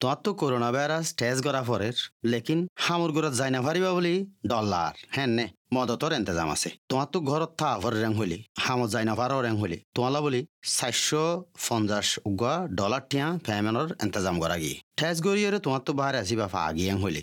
তোমার তো corona virus test করা পরের, লেকিন হামুর ঘরত যাই না পারিবা বলি ডলার হ্যাঁ নে, মদতর এন্তেজাম আছে। তোমার তো ঘরত থা ভর রেং হইলি হামত যাই না পারো রেং হইলি তোমালা বলি চারশো পঞ্চাশ উগা ডলার টিয়া ফ্যামেনর এন্তেজাম করা গিয়ে ঠেস গড়িয়ে তোমার তো বাহারে আসিবা ফা আগিয়ে হলি।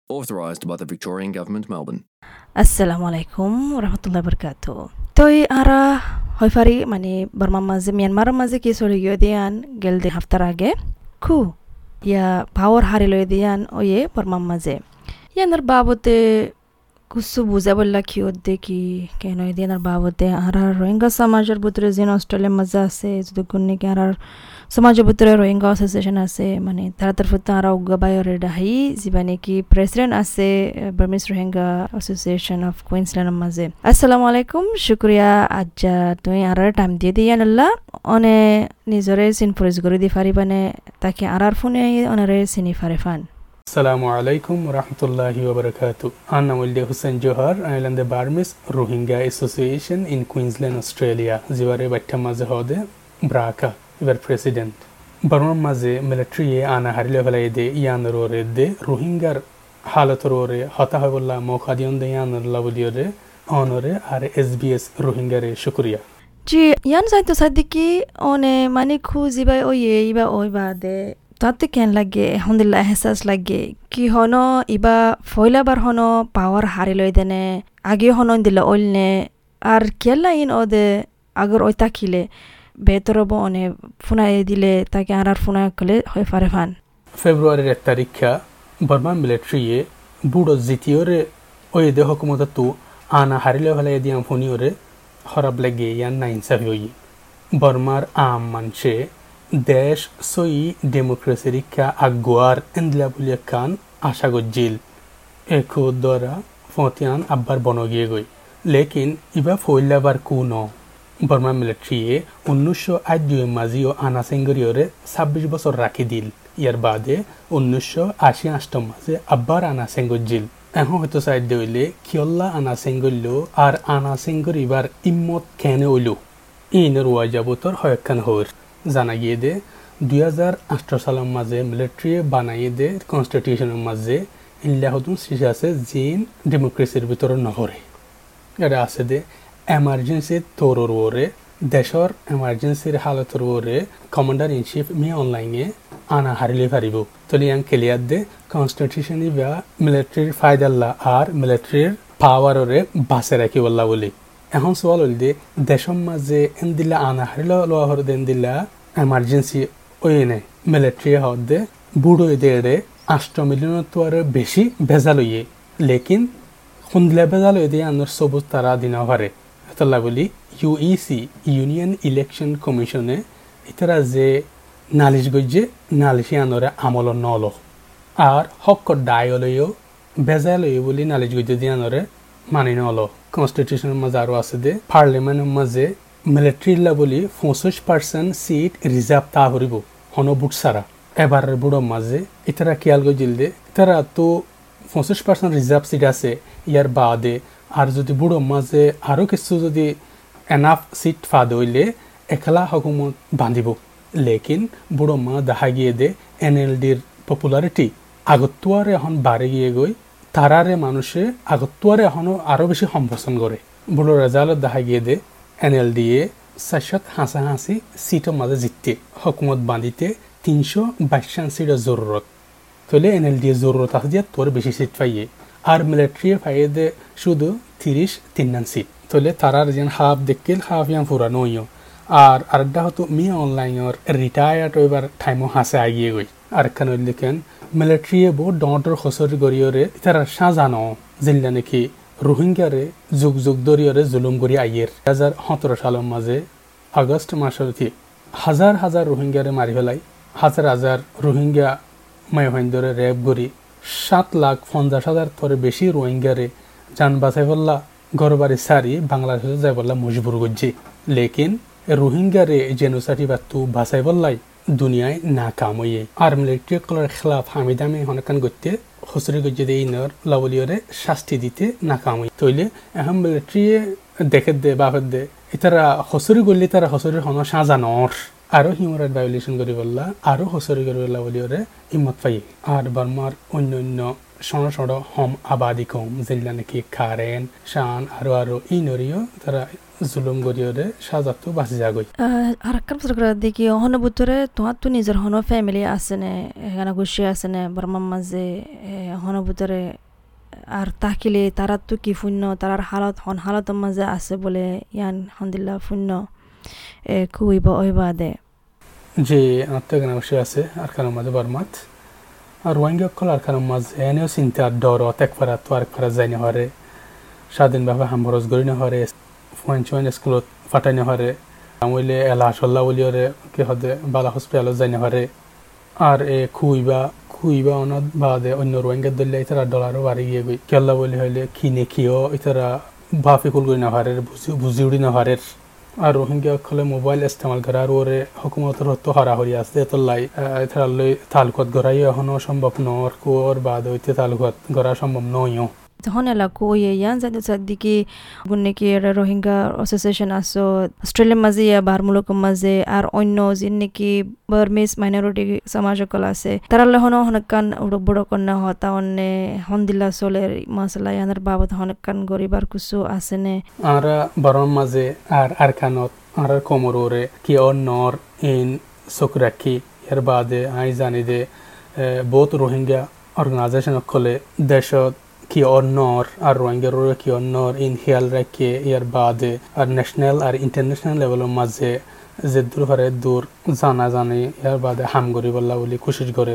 Authorised by the Victorian Government, Melbourne. আসসালামু আলাইকুম রহমতুল্লাহ বরকাত তই আরা হয় পারি মানে বর্মার মাঝে মিয়ানমারের মাঝে কি চলে গিয়ে দিয়ান গেল দে হাফতার আগে খু ইয়া পাওয়ার হারি লই দিয়ান ওয়ে বর্মার মাঝে ইয়ানার বাবতে কুসু বুঝা বললা, কি দে, কি কেন দিয়ানার বাবতে আর রোহিঙ্গা সমাজের ভিতরে যেন অস্ট্রেলিয়ার মাঝে আছে, যদি কোন কি আর সমাজের ভিতরে রোহিঙ্গা অ্যাসোসিয়েশন আছে মানে তারা তরফ তারা উগা বাইরে ডাহাই যিবা নাকি প্রেসিডেন্ট আছে বার্মিস রোহিঙ্গা অ্যাসোসিয়েশন অফ কুইন্সল্যান্ডের মাঝে। আসসালামু আলাইকুম, শুক্রিয়া আজ্জা, তুমি আর আর টাইম দিয়ে দিয়ে আনলা অনে নিজরে চিন ফরিজ করে দি পারিবানে তাকে আর আর ফোনে অনারে চিনি ফারে ফান। সালামু আলাইকুম রহমতুল্লাহ ওবরাকাত আনামুল্লিয়া হুসেন জোহর আইল্যান্ডে Burmese Rohingya association in Queensland, Australia. জিবারে বাইটা মাজে হদে ব্রাকা ইভার প্রেসিডেন্ট। বর্মার মাঝে মিলিটারি আনা হারিলে ফেলাই দে, ইয়ান রে দে, রোহিঙ্গার হালত রে হতাহ বললা মৌকা দিয়ন দে, ইয়ান রে অনরে আর এস বি এস রোহিঙ্গারে শুক্রিয়া। জি, ইয়ান সাইতো সাদ্দিকি অনে মানে খু জিবাই ওই এইবা ওই বা দে তাতে কেন লাগে? আলহামদুলিল্লাহ, এহসাস লাগে। কি হন, ইবা ফয়লাবার হন, পাওয়ার হারি লই দেনে, আগে হন দিলে ওলনে আর কেলা ইন ওদে, আগর ওই তাকিলে বেতরব অনে ফুনাই দিলে, তাকে আর আর ফুনা কলে হয়ে পারে ফান। ফেব্রুয়ারির এক তারিখা বর্মা মিলিটারিয়ে বুড়ো জিতিওরে ওই দে হকুমত তু আনা হারিলে হলে দিয়াম ফোনিওরে হরাব লাগে ইয়ান না ইনসাফি হই। বর্মার আম মানছে দেশ সই ডেমোক্রেসি রিক্ষা আগুয়ার এন্দিলা বলিয়া কান আশা গজ্জিল। একো দ্বারা ফতিয়ান আব্বার বনগিয়ে গই লেকিন ইবা ফইলাবার কু ন বর্মা মিলিটারিয়ে উনিশশো আট দুই মাঝিও আনা সেঙ্গরিওরে ছাব্বিশ বছর রাখি দিল। ইয়ার বাদে উনিশশো আশি আষ্টম মাঝে আব্বার আনা সেঙ্গজ্জিল। এখন হয়তো সাইড হইলে কিয়ল্লা আনা সেঙ্গল্য আর আনা সেঙ্গর ইবার ইম্মত কেনে ওইল ইনের ওয়া যাবতর হয়খান হর জানা গিয়ে দে, দুই হাজার আঠারো সালের মাঝে মিলিটারি বানাইয়ে দে কনস্টিটিউশনের মাঝে ইল্লা হতুন শিশে আছে জিন ডেমোক্রেসির ভিতরে নহরে। এটা আছে দে এমার্জেন্সি তোরর ওরে, দেশর এমার্জেন্সির হালতর ওরে কমান্ডার ইন চিফ মি অনলাইনে আনা হারিলে পারিব তলি ইয়াং ক্লিয়ার দে কনস্টিটিউশন বা মিলিটারির ফায়দাল্লা আর মিলিটারির পাওয়াররে বাসে রাখি বললা বলি। এখন সোয়াল হল দে দেশর মাঝে এন দিলা আনা হারিল লোয়া হর দেন দিলা এমার্জেন্সি ওই নে মিলিটারি হদ দে, বুড়ো এদের আষ্ট মিলিয়ন তো আর বেশি ভেজাল হইয়ে। লেকিন খুন্দলে ভেজাল হয়ে দিয়ে আনার সবুজ তারা দিনা পারে এতলা বলি ইউইসি ইউনিয়ন ইলেকশন কমিশনে ইতারা যে নালিশ গজ্জে নালিশি আনরে আমল নল। আর হক ডায়লয়ও বেজালয় বলি নালিশ গজ্জে দিয়ে আনরে মানি নল। কনস্টিটিউশনের মাঝে আরও আছে দে পার্লিমেন্টের মাঝে মিলিটারি বলি পঁচিশ পার্সেন্ট সিট রিজার্ভ তা হরিব হন বুট সারা এবার বুড়োর মাঝে ইতারা খেয়াল গজিল দে? ইতারা তো পঁচিশ পার্সেন্ট রিজার্ভ সিট আছে ইয়ার বাদে। আর যদি বুড়ো মাঝে আরও কিছু যদি এনাফ সিট ফাদ হইলে, একলা হকুমত বান্ধিব। লেকিন বুড়ো মা দেখা গিয়ে দে, এন এল ডির পপুলারিটি আগতুয়ারে এখন বাড়ে গিয়ে গই তারারে মানুষে আগতুয়ারে এখনও আরও বেশি সম্পোষণ করে বুড়ো রেজাল্ট দেখা গিয়ে দে, এন এল ডিয়ে চারশত হাঁচা হাঁচি সিটের মাঝে জিততে হকুমত বান্ধিতে তিনশো বাইশান সিটের জরুরত তাহলে এন এল ডি এ জরুরত আছে যে তোর বেশি সিট পাইয়ে। আর মিলিটারি পাইয়ে দে শুধু তিরিশ তিননান সিট তাহলে তারার যেন হাফ দেখিল, হাফ ইয়ান ফুরানো আর আরেকটা হতো মি অনলাইনের রিটায়ার্ড এবার টাইমও হাসে আগিয়ে গই লিখেন মিলিটারিয়ে বহু ডর খসরি গরিয়রে তারা সাজানো জিল্লা নাকি রোহিঙ্গারে যুগ যুগ দরিয়রে জুলুম করি আইয়ের দুই হাজার সতেরো সালের মাঝে আগস্ট মাসের হাজার হাজার রোহিঙ্গারে মারি ফেলাই হাজার হাজার রোহিঙ্গা মায়হিন্দরে রেপ করি সাত লাখ পঞ্চাশ হাজার থরে বেশি রোহিঙ্গারে যান বাসাই বললা ঘর বাড়ি সারি বাংলাদেশে যাই বললা মজবুর করছে লেকিন রোহিঙ্গারে জেনোসাইটি বাতু বাসাই বললাই দুনিয়ায় না কাম হইয়ে আর মিলিটারি কলার খেলাফ হামিদামে হনকান করতে হসরি গজ্জে এই নর লাবলিয়রে শাস্তি দিতে না কাম হই তইলে এখন মিলিটারি দেখে দে বাপের দে ইতারা হসরি করলে তারা হসরির হন সাজানর আরও হিউম্যান রাইট ভায়োলেশন করি বললা আরও হসরি করি বললা বলিওরে ইমত পাই আর বর্মার অন্য অন্য সড় সড় হম আবাদি কম যেগুলা নাকি কারেন শান আরও আরও ই নরিও তারা জুলুম গরিয়রে সাজাতো বাঁচি যাগই আর একটা বছর করে দেখি হন বুতরে তোমার তো নিজের হন ফ্যামিলি আছে নে এখানে গুছি আছে নে বর্মার মাঝে হন বুতরে আর তাকিলে তারা তো কি শূন্য তারার হালত হন হালতের মাঝে আছে বলে ইয়ান হন্দিল্লা শূন্য খুইব ওইবা দে যে আত্মজ্ঞান অবশ্যই আছে আর কারণ মাঝে বর্মাত আর রোহিঙ্গা কল আর কারণ মাঝে এনেও চিন্তা ডর এক ফারা তো আরেক ফারা যাই হরে স্বাধীনভাবে হামবরজ গড়ি নহরে ফুয়ান চুয়ান স্কুলত ফাটাই নহরে আমইলে এলা সল্লা বলিওরে কি হদে বালা হসপিটালত যাই নহরে আর এ খুইবা খুইবা অনাদ বাদে অন্য রোহিঙ্গা দলে ইতারা ডলারও বাড়ি গিয়ে গই কেল্লা বলি হইলে কিনে কিও ইতারা বাফি কুল গই নাহারের বুঝি উড়ি নাহারের আর রোহিঙ্গা সকলে মোবাইল ইস্তেমাল করার ওরে হুকুমতের হতো হারাহরি আছে এতলাই এথার লই তালুকত গড়াই এখনও সম্ভব নর কোর বাদ হইতে তালুকত গড়া সম্ভব নয়ও। যখন এলাকো ইয়ে ইয়ান জানি সাদিকি গুন্নেকি রোহিঙ্গা অ্যাসোসিয়েশন আছো অস্ট্রেলিয়ার মাঝে ইয়া মুলুকের মাঝে আর অন্য যিন নাকি বার্মিস মাইনরিটি সমাজ সকল আছে তারা হন হনকান উড়ক বড় কন্যা হতা অন্যে হন্দিল্লা চলের মশলা ইয়ানের বাবদ হনকান গরিবার কুসু আছে নে আর বরম মাঝে আর আর খানত আর কোমর ওরে কি অন্যর ইন চকু রাখি এর বাদে আই জানি দে বহুত রোহিঙ্গা অর্গানাইজেশন সকলে দেশত অন্যর আর রোহিঙ্গার কি অন্যর ইন খেয়াল রাখে ইয়ার বাদে আর ন্যাশনাল আর ইন্টারন্যাশনাল লেভেলের মাঝে যে দূর হারে দূর জানা জানি ইয়ার বাদে হাম করি বললা বলি কোশিশ করে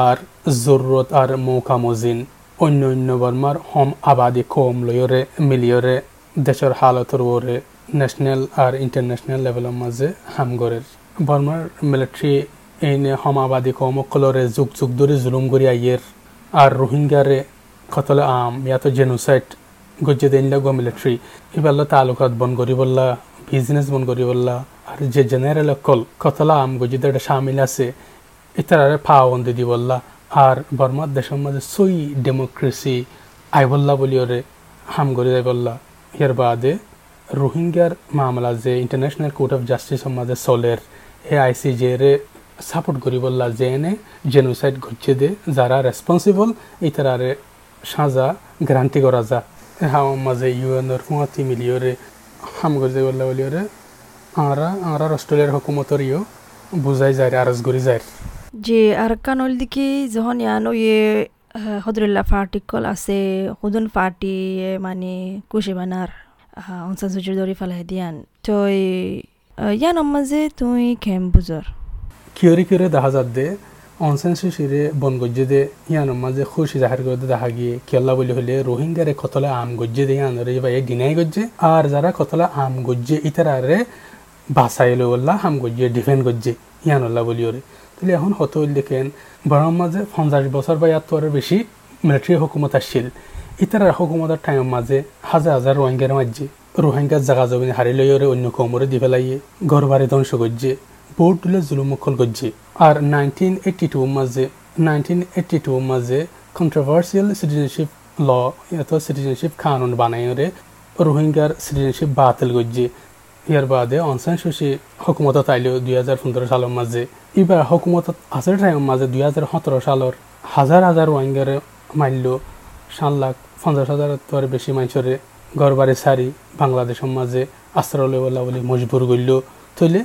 আর জরুরত আর মৌকা মজিন অন্য অন্য বর্মার হম আবাদি কম লয়রে মিলিয়রে দেশের হালতর ওরে ন্যাশনাল আর ইন্টারন্যাশনাল লেভেলের মাঝে হাম করে বর্মার মিলিটারি এইনে হম আবাদি কম অকলরে যুগ যুগ ধরে জুলুম করি আইয়ের আর রোহিঙ্গারে কতলে আম, ইয়াতো জেনোসাইড গজ্জে দেন লাগো মিলিটারি ইবাল্লা তালুকাত বন করি বললা বিজনেস বন করি বললা, আর যে জেনারেল কল কতলা আম, গজ্জে এটা সামিল আছে ইতারে পাওবন্দি দি বললা, আর বর্মার দেশের মাঝে সই ডেমোক্রেসি আই বললা বলি ওরে, হাম করি যাই বললা। এর বাদে রোহিঙ্গার মামলা যে ইন্টারন্যাশনাল কোর্ট অফ জাস্টিসের মাঝে চলের, এ আইসিজে রে সাপোর্ট করি বললা, যে এনে জেনোসাইড ঘটছে দে, যারা রেসপন্সিবল ইতারে সাজা গ্যারান্টি করা যা। হাওয়ার মাঝে ইউএনর ফুয়াতি মিলিয়রে হাম গজে বললা বলিয়রে আরা আরা অস্ট্রেলিয়ার হুকুমতর ইও বুঝাই যায় আরজ করি যায় যে আর কানল দিকে যখন ইয়ানো ইয়ে হদরুল্লাহ পার্টিকল আছে হুদুন পার্টি মানে কুশি বানার অনসান সুজুর দরি ফেলাই দিয়ান তো ইয়ান মাঝে তুই খেম বুঝর। কিয়রি কিয়রে দেখা যাত দে অনসেন শিশিরে বন গজ্জে দে ইয়ানোর মাঝে খুশি জাহার করে দেখা গিয়ে কেল্লা বলি হলে রোহিঙ্গারে কতলা আম গজ্জে দে ইয়ানোরে বা গিনাই গজ্জে। আর যারা কতলা আম গজ্জে ইতারারে বাসাইলে বললা আম গজ্জে ডিফেন্ড গজ্জে ইয়ানুল্লাহ বলি ওরে তাহলে এখন হতো দেখেন বরং মাঝে পঞ্চাশ বছর বা ইয়ার বেশি মিলিটারি হুকুমত আসছিল ইতারার হুকুমতের টাইমের মাঝে হাজার হাজার রোহিঙ্গার মাঝে রোহিঙ্গার জাগা জমিন হারি লই ওরে অন্য কমরে দি ফেলাইয়ে ঘর বাড়ি ধ্বংস করছে তুলে জুলুমকল করছে আর nineteen eighty two controversial citizenship law এত সিটিজেনশিপ কানুন বানাই ওরে রোহিঙ্গার সিটিজেনশিপ বাতিল করছে ইয়ার বাদে অনসান সুশি হুকুমত তাইল দুই হাজার পনেরো সালের মাঝে। এবার হুকুমত আছে টাইমের মাঝে দুই হাজার সতেরো সালের হাজার হাজার রোহিঙ্গারে মারল সাত লাখ পঞ্চাশ হাজার তোর বেশি মানুষরে ঘর বাড়ি সারি বাংলাদেশের মাঝে আশ্রয় বলা বলে মজবুর করল। তৈলে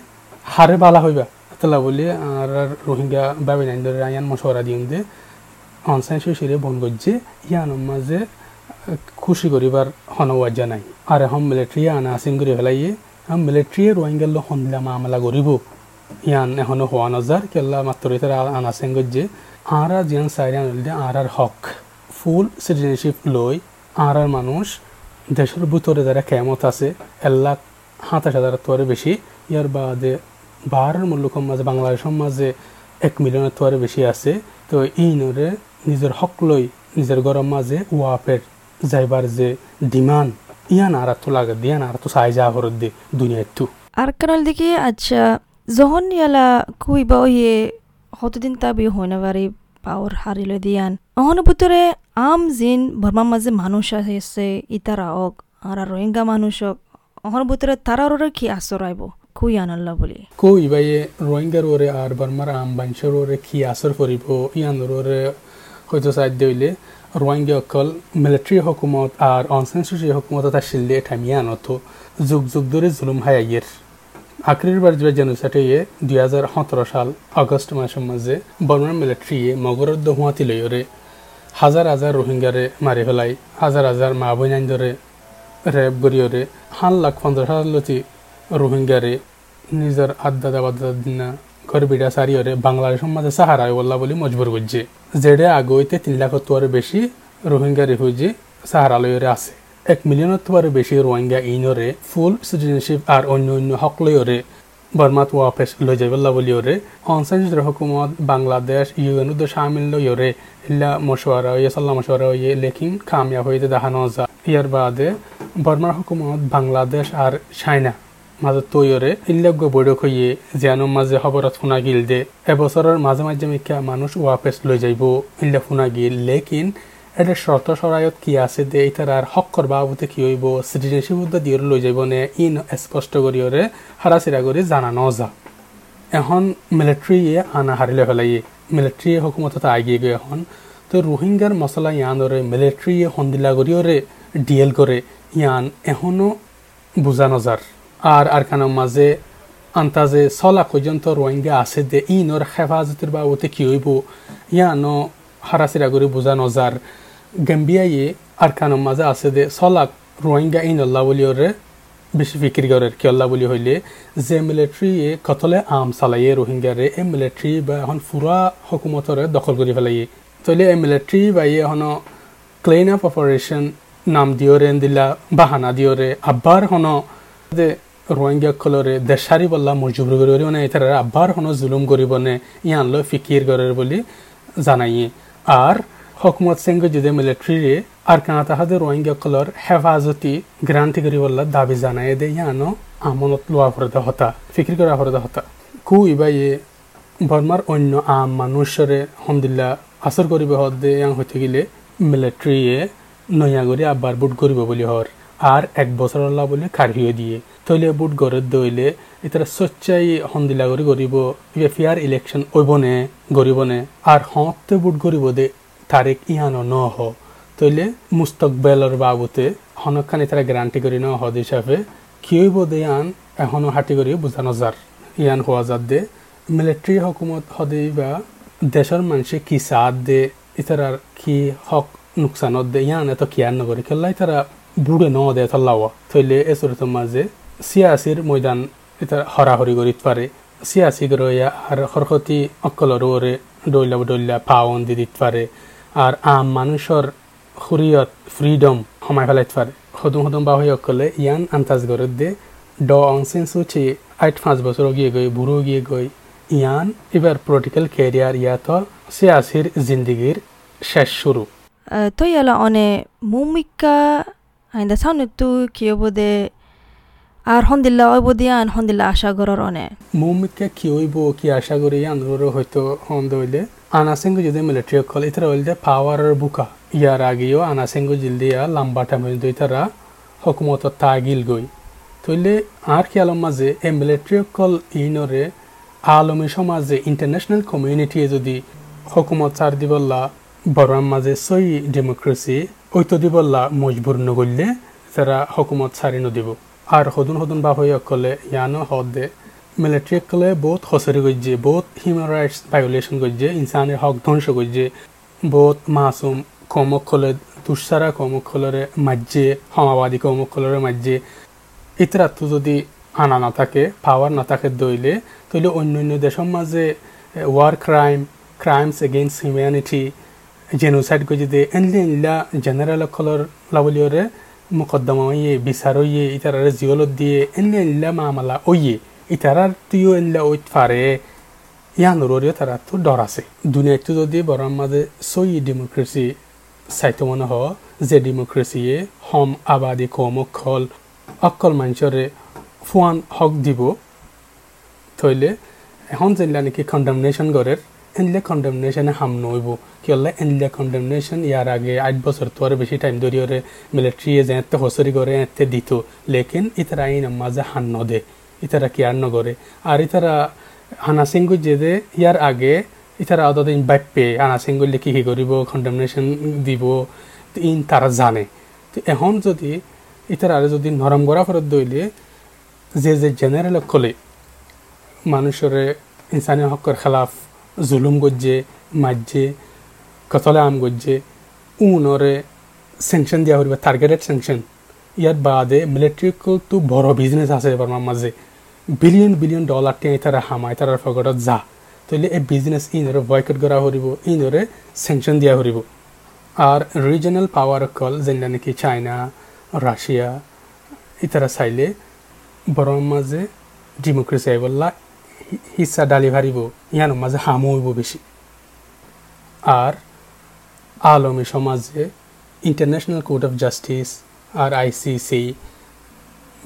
হারে বালা হইবা। তালা বলি, আর রোহিঙ্গা বাবি নাইন ধরে আয়ান মশওয়ারা দিন দে অনসাইন শিরে বন করছে, ইয়ান মাঝে খুশি করিবার হনওয়াজা নাই আর এখন মিলিটারি আনা আসিন করে ফেলাইয়ে এখন মিলিটারি রোহিঙ্গার লো হন্দিলা মামলা করিব। ইয়ান এখনও হওয়া নজার, কেল্লা মাত্র তারা আনাসেন করছে। আরা জিয়ান সাইরান আর আর হক। ফুল সিটিজেনশিপ লই আর মানুষ দেশের ভিতরে যারা কেমত আছে এলাক সাতাশ হাজার তোয়ারে বেশি। ইয়ার বাদে বাহারের মুল্লুকের মাঝে বাংলাদেশের মাঝে এক মিলিয়নের তোয়ারে বেশি আছে। তো এই নরে নিজের হক লই নিজের গরম মাঝে ওয়াপের যাইবার যে ডিমান্ড, ইয়ান আর তো লাগে দিয়ান আর তো সাই যা হরত দে দুনিয়াতু আর কারণ দেখি আচ্ছা যখন ইয়ালা কুইবা ইয়ে কতদিন তাবি হয় না বারি পাওয়ার হারিল দিয়ান অহন ভিতরে আম জিন বর্মার মাঝে মানুষ আছে, ইতারা হোক, আর রোহিঙ্গা মানুষ হোক, অহন ভিতরে তারার কি আসর আইব কুই আনাল্লা বলি। কো ইবাইয়ে রোহিঙ্গার ওরে আর বার্মার আম বাঞ্চর ওরে কি আসর করিব ইয়ান ওরে হয়তো সাহায্য হইলে রোহিঙ্গা অকল মিলিটারি হকুমত আর অনসেন্সরি হকুমত তার শিললে ঠামিয়া আনত। যুগ যুগ ধরে জুলুম হাই আইয়ের। আখরির বার যে জেনোসাইটে দুই হাজার সতেরো সাল আগস্ট মাসের মাঝে বর্মার মিলিটারিয়ে মগরের দহুয়াতি লইরে হাজার হাজার রোহিঙ্গারে মারি ফেলাই, হাজার হাজার মা বইনাইন ধরে রেপ গরিয়রে হান লাখ পঞ্চাশ হাজার লতি রোহিঙ্গারে নিজের আড্ডা দাবা দিনা ঘর বিড়া সারিয়রে বাংলাদেশের মাঝে সাহারায় বললা বলি মজবুর করছে। যেটা আগইতে তিন লাখ তোয়ার বেশি রোহিঙ্গা রিফিউজি সাহারালয়রে আছে। এক মিলিয়নের তোয়ার বেশি রোহিঙ্গা ইনরে ফুল সিটিজেনশিপ আর অন্য অন্য হক লয়রে বর্মাত ওয়াপেস লই যাইবল্লা বলিওরে অনসাইজের হুকুমত বাংলাদেশ ইউএন উদ্দ শামিল লইরে ইল্লা মশওয়ারা ইয়ে সাল্লা মশওয়ারা ইয়ে লেকিন কামিয়াব হইতে দেখানো যা ইয়ার বাদে বর্মার হুকুমত বাংলাদেশ আর চাইনা মাঝে তৈরে ইল্লাগ্য বৈঠক হইয়ে যেন মাঝে খবরত শুনা গিল দে এবছরের মাঝে মাঝে মিকা মানুষ ওয়াপেস লই যাইব। ইল্লা শুনা গিল, লেকিন এটা শর্ত সরায়ত কি আছে দে এটার আর হক বাবুতে কি হইব? উদ্দা দিয়ে লই যাইব নে? ইন স্পষ্ট করিয়রে হারাচিরা করে জানানো যা এখন মিলিটারি আনা হারিলে ফেলাই মিলিটারি হুকুমত আগিয়ে গিয়ে এখন। তো রোহিঙ্গার মশলা ইয়ানরে মিলিটারি সন্দিলা করিয়রে ডিএল করে ইয়ান এখনও বুঝা নজার আর আর কানের মাঝে আন্তাজে ছলা পর্যন্ত রোহিঙ্গা আছে দে ইনর হেফাজতের বাবতে কি হইব? ইয়ানো হারাচিরা করে বুঝা নজার। গেম্বিয়াইয়ে আর কানের মাঝে আছে দে ছলাক রোহিঙ্গা ইন আল্লাহ বলিওরে বেশি ফিকির করে কি আল্লাহ বলি হইলে, যে মিলিটারি কতলে আম চালাইয়ে রোহিঙ্গারে এই মিলিটারি বা এখন ফুরা হকুমতরে দখল করে ফেলাইয়ে। তাহলে এই মিলিটারি বা ইয়ে এখন ক্লিন আপ অপারেশন নাম দিওরে দিলা বাহানা দিওরে। আব্বার হন যে রোহিঙ্গা কলরে দেশারি বল্লা মজুর করি মানে এটার আব্বার হন জুলুম করিব নে ইয়ান লো ফিকির করে বলি জানাইয়ে। আর হকুমত সিং যদি মিলিটারি আর কানা তাহাদে রোহিঙ্গা কলর হেফাজতি গ্রান্টি করি বল্লা দাবি জানাই দে ইয়ানো আমনত লোয়া ফরদা হতা, ফিকির করা ফরদা হতা। কু ইবা ইয়ে বর্মার অন্য আম মানুষরে হমদিল্লা আসর করিব হদ ইয়াং হইতে গেলে মিলিটারিয়ে নয়া করে আব্বার বুট করিব বলি হর আর এক বছর আল্লাহ বলে কারহিও দিয়ে। তৈলে বুট গড়ে দইলে এটা সচ্চাই হন্দিলা করে গরিব ইয়ে ফিয়ার ইলেকশন ওইবনে গরিবনে আর হতে বুট গরিব দে তারিখ ইহানো ন হ। তৈলে মুস্তকবেলর বাবুতে হনখানি তারা গ্যারান্টি করি ন হদ হিসাবে কি হইব দে ইয়ান? এখনও হাঁটি করি বুঝানো যার ইয়ান হওয়া যার দে মিলিটারি হকুমত হদে বা দেশের মানুষে কি সাথ দে ইতারার কি হক নুকসানত দে, ইয়ান এত কিয়ার নগরী খেলাই তারা বুড়ে ন দে তল্লাওয়া থইলে এসরত মাঝে সিয়াসির ময়দান এটা হরাহরি করিত পারে। সিয়াসি গরয়া আর খরখতি অকলর ওরে ডইলা ডইলা পাওন দি দিত পারে। আর আম মানুষের হুরিয়ত ফ্রিডম সময় ফেলাইতে পারে। সদম বা হয়ে অকলে ইয়ান আন্তাজ গরত দে। ড অংসেন সুচি আট পাঁচ বছর গিয়ে গই, বুড়ো গিয়ে গই। ইয়ান এবার পলিটিক্যাল ক্যারিয়ার ইয়াত সিয়াসির জিন্দিগির শেষ শুরু। তো ইয়ালা অনে মুমিকা আইন্দা সাউনে তু কিয় বদে আর হন্দিল্লা ওই বদিয়া আন হন্দিল্লা আশা গরর অনে মুমিকে কি হইব কি আশা করি আন্দোলন হয়তো হন্দ হইলে আনাসেঙ্গু যদি মিলিটারি কল ইতারা হইলে পাওয়ারের বুকা ইয়ার আগেও আনাসেঙ্গু জিলদিয়া লম্বা টাইম হইল ইতারা হকুমত তাগিল গই তইলে আর কি আলম মাঝে এই মিলিটারি কল ইনরে আলমী সমাজে ইন্টারন্যাশনাল কমিউনিটি যদি হকুমত চার দিবল্লা বরাম মাঝে সই ডেমোক্রেসি ঐত দিবল্লা মজবুর নগরলে তারা হকুমত ছাড়ি নদিব। আর সদুন সদুন বা হয়ে অকলে, ইয়ানো হদ দে মিলিটারি কলে বহুত হসরি গজ্জে, বহুত হিউম্যান রাইটস ভায়োলেশন গজ্জে ইনসানের হক ধ্বংস গজ্জে, বহুত মাসুম কমকলে দুঃসারা কমকলরে মাজ্জে সমাবাদী কমকলরে মাজ্জে ইতরাতো যদি আনা না থাকে পাওয়ার না থাকে দইলে তইলে অন্য অন্য দেশের মাঝে war crime crimes against humanity genocide গজিদে এনলি এনলা জেনারেল কলর লাবলিয়রে মুকদ্দমা ওইয়ে বিচার ওইয়ে ইতারারে জিওলত দিয়ে, এনলি এনলা মামলা ওইয়ে ইতারার তুইও এনলা ওইত ফারে ইয়ান রোরিও তারা তো ডর আছে। দুনিয়াটো যদি বরং মাঝে সই ডেমোক্রেসি চাইতো মনে হ, যে ডেমোক্রেসিয়ে হম, আবাদি, কম অকল অকল মানুষরে ফুয়ান হক দিব, থইলে এখন যেগুলা নাকি কন্ডামনেশন করে এনলে কন্ডামনেশনে হাম নইব কি হলে এনলে কন্ডামনেশন ইয়ার আগে আট বছর তো আর বেশি টাইম ধরি ওরে মিলিটারি এতে হসরি করে এতে দিত। লেকিন ইতারা আইন মাঝে হান নদে। ইতারা কি আর নগরে? আর ইতারা হানা সিংগু যে দে ইয়ার আগে ইতারা অতদিন বাপ্পে হানা সিংগুলি কি কি করিব কন্ডামনেশন দিব ইন তারা জানে। তো এখন যদি ইতারা যদি নরম করা ফেরত দইলে, যে যে জেনারেল কলে মানুষের ইনসানি হকের খেলাফ, জুলুম গজ্জে মাজ্জে কতলে আম গজ্জে উনরে স্যাংশন দিয়া হইবে টার্গেটেড স্যাংশন ইয়ার বাদে মিলিটারিকল তো বড় বিজনেস আছে এবার মাঝে বিলিয়ন বিলিয়ন ডলার টিয়া তারা হামাই তারা ফগটত যা তাহলে এই বিজনেস ইনরে বয়কট করা হরিব ইনরে স্যাংশন দিয়া হরিব আর রিজনাল পাওয়ার কল যেটা নাকি চায়না রাশিয়া ইতারা চাইলে বড় মাঝে ডেমোক্রেসি আইবল্লা হিসা ডালি ভারিব ইয়ানো মাঝে হামো হইব বেশি আর আলমী সমাজে ইন্টারন্যাশনাল কোর্ট অফ জাস্টিস আর আইসিসি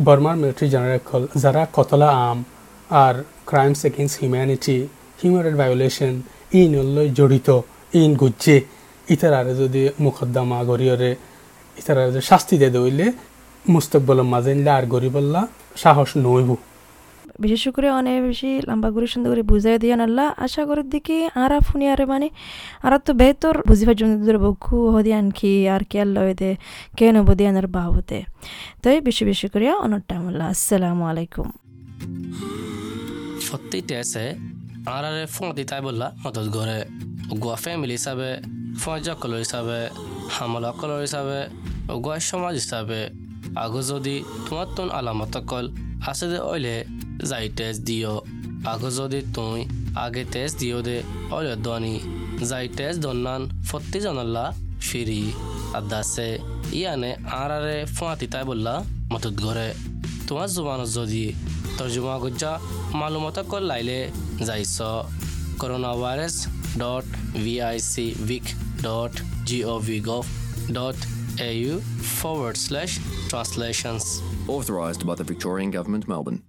বর্মার মিলিটারি জেনারেল যারা কতলা আম আর crimes against humanity human right violation in জড়িত ইন গুজ্জে, ইতারারে যদি মুকদ্দমা গরিয়রে ইতারারে যদি শাস্তি দিয়ে দইলে মুস্তকবলের মাঝে আর গরিবল্লা সাহস নইব। বিশেষ করে অনেক বেশি লম্বা করে সুন্দর করে বুঝাই দিয়ে আল্লাহ। আশা করার দিকে আর ফুনি আরে মানে আর তো বেতর বুঝিবার জন্য ধরে বকু হদি আনকি আর কে আল্লাহ দে কে নবদি আনার বাহতে তাই বেশি বেশি করে অনটাম আল্লাহ। আসসালামু আলাইকুম। সত্যিতে আছে আর আরে ফোন দিতাই বললা, মদত করে গোয়া ফ্যামিলি হিসাবে, ফৌজ অকল হিসাবে, হামল অকল হিসাবে, গোয়া সমাজ হিসাবে। আগো যদি তোমার আলামত অকল আছে দে ওইলে যাই টেস্ট দিও আগো যদি তুই আগে টেস্ট দিও দে ওইলে দনি যাই টেস্ট দন্নান ফত্তি জানাল্লা ফিরি আদাসে ইয়ানে আর আরে ফোঁয়া দিতাই বললা মদত করে তোমার জুবানত যদি তর্জমা গুজ্জা মালুমত কল লাইলে যাইছ corona virus dot V I C vic dot G O V gov dot A U forward slash translations Authorised by the Victorian Government, Melbourne.